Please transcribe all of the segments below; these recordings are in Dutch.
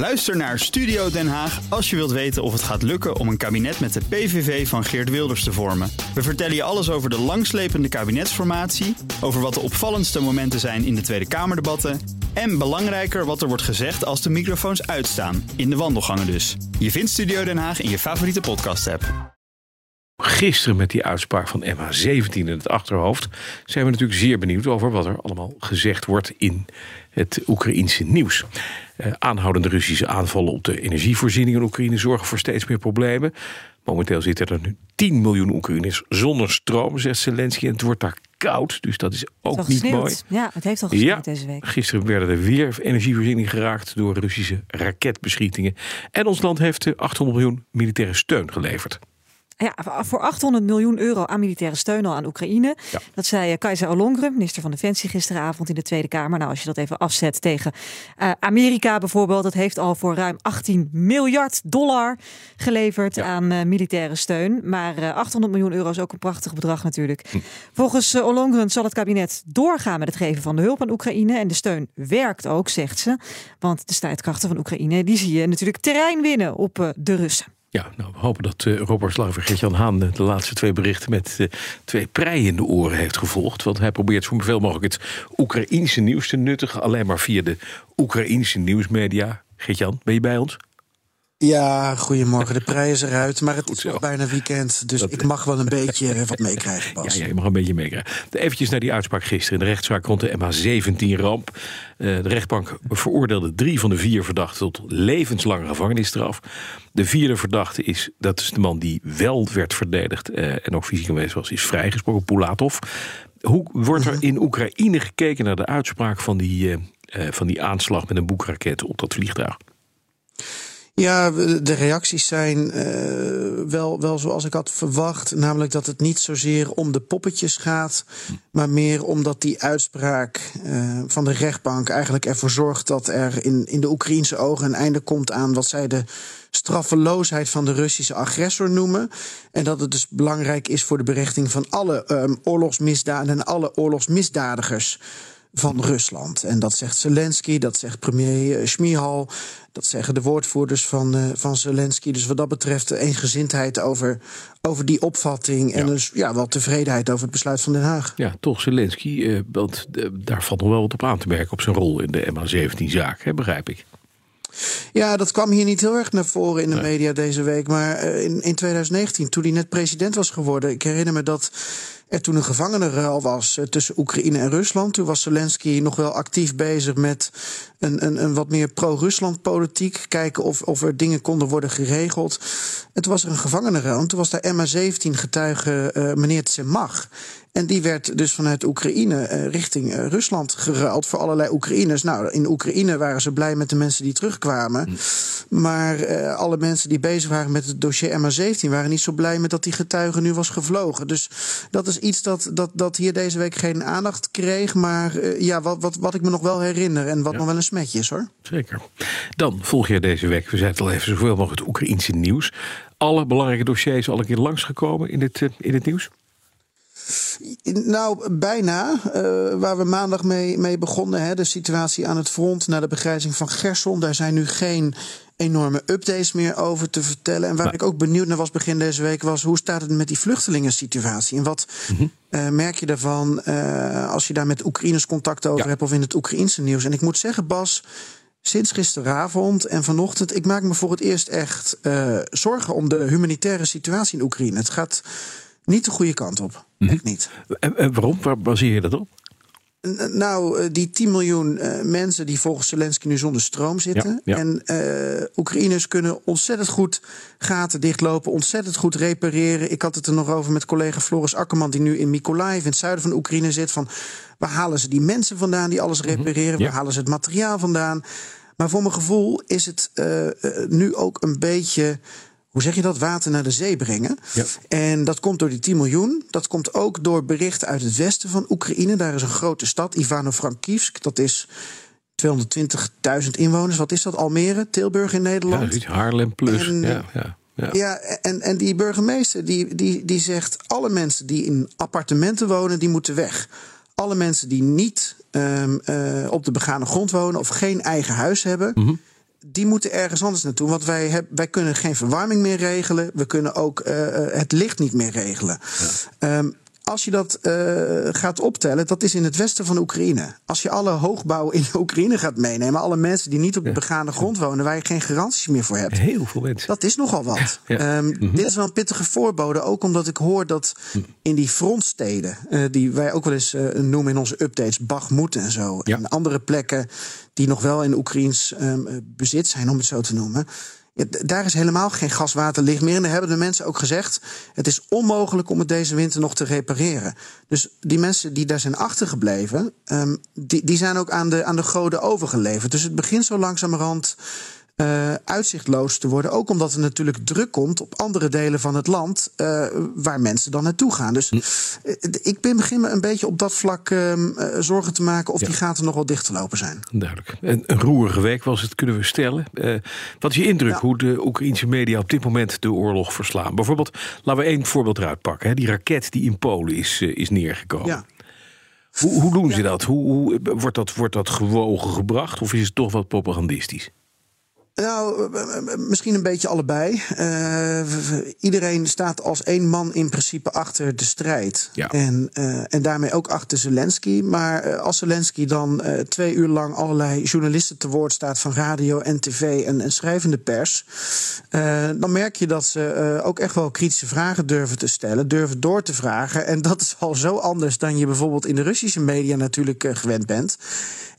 Luister naar Studio Den Haag als je wilt weten of het gaat lukken om een kabinet met de PVV van Geert Wilders te vormen. We vertellen je alles over de langslepende kabinetsformatie, over wat de opvallendste momenten zijn in de Tweede Kamerdebatten en belangrijker wat er wordt gezegd als de microfoons uitstaan, in de wandelgangen dus. Je vindt Studio Den Haag in je favoriete podcast-app. Gisteren met die uitspraak van MH17 in het achterhoofd zijn we natuurlijk zeer benieuwd over wat er allemaal gezegd wordt in het Oekraïense nieuws. Eh, aanhoudende Russische aanvallen op de energievoorziening in Oekraïne zorgen voor steeds meer problemen. Momenteel zitten er nu 10 miljoen Oekraïners zonder stroom, zegt Zelensky. En het wordt daar koud, dus dat is ook niet mooi. Ja, het heeft al gesneeuwd Ja, deze week. Gisteren werden er weer energievoorziening geraakt door Russische raketbeschietingen. En ons land heeft eh, 800 miljoen militaire steun geleverd. Ja, voor 800 miljoen euro aan militaire steun al aan Oekraïne. Ja. Dat zei eh, Kajsa Ollongren, minister van Defensie, gisteravond in de Tweede Kamer. Nou, als je dat even afzet tegen eh, Amerika bijvoorbeeld, dat heeft al voor ruim 18 miljard dollar geleverd Ja. aan eh, militaire steun. Maar eh, 800 miljoen euro is ook een prachtig bedrag natuurlijk. Hm. Volgens Ollongren zal het kabinet doorgaan met het geven van de hulp aan Oekraïne. En de steun werkt ook, zegt ze. Want de strijdkrachten van Oekraïne, die zie je natuurlijk terrein winnen op de Russen. Ja, nou, we hopen dat uh, Robert Slaver Gert-Jan Haan de laatste twee berichten met eh, twee preien in de oren heeft gevolgd. Want hij probeert zoveel mogelijk het Oekraïense nieuws te nuttigen. Alleen maar via de Oekraïense nieuwsmedia. Gert-Jan, ben je bij ons? Ja, goedemorgen. De prei is eruit, maar het is nog bijna weekend. Dus Dat- ik mag wel een beetje eh, wat meekrijgen, Bas. Ja, ja, je mag een beetje meekrijgen. Eventjes naar die uitspraak gisteren in de rechtszaak rond de MH17-ramp. de rechtbank veroordeelde drie van de vier verdachten tot levenslange gevangenisstraf. De vierde verdachte is, dat is de man die wel werd verdedigd eh, en ook fysiek aanwezig was, is vrijgesproken, Pulatov. Hoe wordt er in Oekraïne gekeken naar de uitspraak van die, eh, eh, van die aanslag met een boekraket op dat vliegtuig? Ja, de reacties zijn eh, wel, wel zoals ik had verwacht. Namelijk dat het niet zozeer om de poppetjes gaat. Maar meer omdat die uitspraak eh, van de rechtbank eigenlijk ervoor zorgt dat er in, in de Oekraïnse ogen een einde komt aan wat zij de straffeloosheid van de Russische agressor noemen. En dat het dus belangrijk is voor de berechting van alle ehm, oorlogsmisdaden en alle oorlogsmisdadigers van Rusland. En dat zegt Zelensky, dat zegt premier eh, Schmihal, dat zeggen de woordvoerders van, eh, van Zelensky. Dus wat dat betreft eh, eensgezindheid over, over die opvatting. En dus ja, wel tevredenheid over het besluit van Den Haag. Ja, toch Zelensky, eh, want daar valt nog wel wat op aan te merken op zijn rol in de MH17-zaak, hè, begrijp ik. Ja, dat kwam hier niet heel erg naar voren in de media deze week. Maar in, in 2019, toen hij net president was geworden, ik herinner me dat toen een gevangenenruil was eh, tussen Oekraïne en Rusland. Toen was Zelensky nog wel actief bezig met een, een, een wat meer pro-Rusland politiek. Kijken of, of er dingen konden worden geregeld. En toen was er een gevangenenruil. En toen was daar MH17 getuige eh, meneer Tsemach. En die werd dus vanuit Oekraïne eh, richting eh, Rusland geruild voor allerlei Oekraïners. Nou, in Oekraïne waren ze blij met de mensen die terugkwamen. Maar eh, alle mensen die bezig waren met het dossier MH17 waren niet zo blij met dat die getuige nu was gevlogen. Dus dat is iets dat, dat, dat hier deze week geen aandacht kreeg. Maar ja, wat, wat, wat ik me nog wel herinner en wat nog wel een smetje is hoor. Zeker. Dan volg je deze week, we het al even, zoveel mogelijk het Oekraïense nieuws. Alle belangrijke dossiers al een keer langsgekomen in het, eh, in het nieuws? Nou, bijna. Eh, waar we maandag mee, mee begonnen. Hè, de situatie aan het front na de begrijzing van Gerson. Daar zijn nu geen enorme updates meer over te vertellen. En waar ik ook benieuwd naar was begin deze week... was hoe staat het met die vluchtelingensituatie? En wat eh, merk je daarvan eh, als je daar met Oekraïners contact over Ja. hebt... of in het Oekraïense nieuws? En ik moet zeggen, Bas... Sinds gisteravond en vanochtend, ik maak me voor het eerst echt zorgen om de humanitaire situatie in Oekraïne. Het gaat niet de goede kant op. Echt niet. En, en waarom? Waar baseer je dat op? Nou, eh, die 10 miljoen eh, mensen die volgens Zelensky nu zonder stroom zitten. Ja, ja. En eh Oekraïners kunnen ontzettend goed gaten dichtlopen, ontzettend goed repareren. Ik had het er nog over met collega Floris Akkerman, die nu in Mykolaiv, in het zuiden van Oekraïne zit. Van waar halen ze die mensen vandaan die alles repareren? Mhm. ja. Waar halen ze het materiaal vandaan? Maar voor mijn gevoel is het nu ook een beetje. Hoe zeg je dat? Water naar de zee brengen. Ja. En dat komt door die 10 miljoen. Dat komt ook door berichten uit het westen van Oekraïne. Daar is een grote stad, Ivano-Frankivsk. Dat is 220.000 inwoners. Wat is dat? Almere, Tilburg in Ja, Nederland. zoiets, Haarlem plus. En, ja, ja, ja. Ja, en, en die burgemeester die, die, die zegt: alle mensen die in appartementen wonen, die moeten weg. Alle mensen die niet ehm, eh, op de begane grond wonen of geen eigen huis hebben, die moeten ergens anders naartoe. Want wij, heb, wij kunnen geen verwarming meer regelen. We kunnen ook uh, het licht niet meer regelen. Ja. Um, als je dat uh, gaat optellen, dat is in het westen van Oekraïne. Als je alle hoogbouw in Oekraïne gaat meenemen, alle mensen die niet op de begane grond wonen, waar je geen garanties meer voor hebt. Heel veel mensen. Dat is nogal wat. Ja, ja. Um, mm -hmm. Dit is wel een pittige voorbode, ook omdat ik hoor dat in die frontsteden, uh, die wij ook wel eens uh, noemen in onze updates, Bakhmut en zo, ja. en andere plekken die nog wel in Oekraïns um, bezit zijn, om het zo te noemen. Daar is helemaal geen gas, water, licht meer. En daar hebben de mensen ook gezegd: het is onmogelijk om het deze winter nog te repareren. Dus die mensen die daar zijn achtergebleven, um, die, die zijn ook aan de, aan de goden overgeleverd. Dus het begint zo langzamerhand. Uh, uitzichtloos te worden. Ook omdat er natuurlijk druk komt op andere delen van het land uh, waar mensen dan naartoe gaan. Dus uh, ik ben begin me een beetje op dat vlak zorgen te maken of ja. die gaten nog wel dicht te lopen zijn. Duidelijk. Een, een roerige week was het, kunnen we stellen. wat is je indruk ja. hoe de Oekraïnse media op dit moment de oorlog verslaan? Bijvoorbeeld, laten we één voorbeeld eruit pakken. Hè? Die raket die in Polen is, is neergekomen. Ja. Hoe, hoe doen ze dat? Hoe, hoe, wordt dat? Wordt dat gewogen gebracht of is het toch wat propagandistisch? Nou, misschien een beetje allebei. Uh, iedereen staat als één man in principe achter de strijd. Ja. En, uh, en daarmee ook achter Zelensky. Maar als Zelensky dan twee uur lang allerlei journalisten te woord staat van radio en tv en, en schrijvende pers. dan merk je dat ze ook echt wel kritische vragen durven te stellen, durven door te vragen. En dat is al zo anders dan je bijvoorbeeld in de Russische media natuurlijk gewend bent.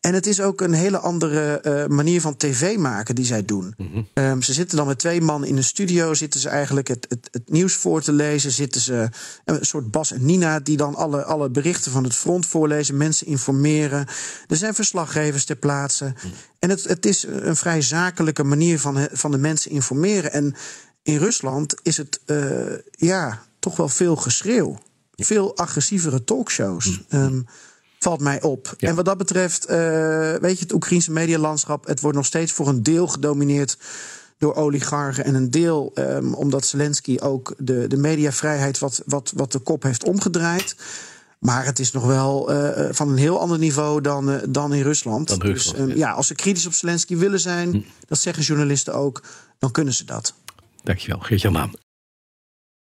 En het is ook een hele andere uh, manier van tv maken die zij doen. Mm -hmm. um, ze zitten dan met twee man in een studio, zitten ze eigenlijk het, het, het, nieuws voor te lezen. Zitten ze een soort Bas en Nina die dan alle, alle berichten van het front voorlezen, mensen informeren. Er zijn verslaggevers ter plaatse. Mm -hmm. En het, het is een vrij zakelijke manier van, van de mensen informeren. En in Rusland is het uh, ja, toch wel veel geschreeuw. Veel agressievere talkshows. Mm -hmm. um, valt mij op. Ja. En wat dat betreft, uh, weet je, het Oekraïnse medialandschap, het wordt nog steeds voor een deel gedomineerd door oligarchen en een deel um, omdat Zelensky ook de, de mediavrijheid wat, wat, wat de kop heeft omgedraaid. Maar het is nog wel uh, van een heel ander niveau dan, uh, dan in Rusland. Dan Rusland dus um, ja. ja. als ze kritisch op Zelensky willen zijn, hm. dat zeggen journalisten ook, dan kunnen ze dat. Dankjewel, Geert-Jan Maan.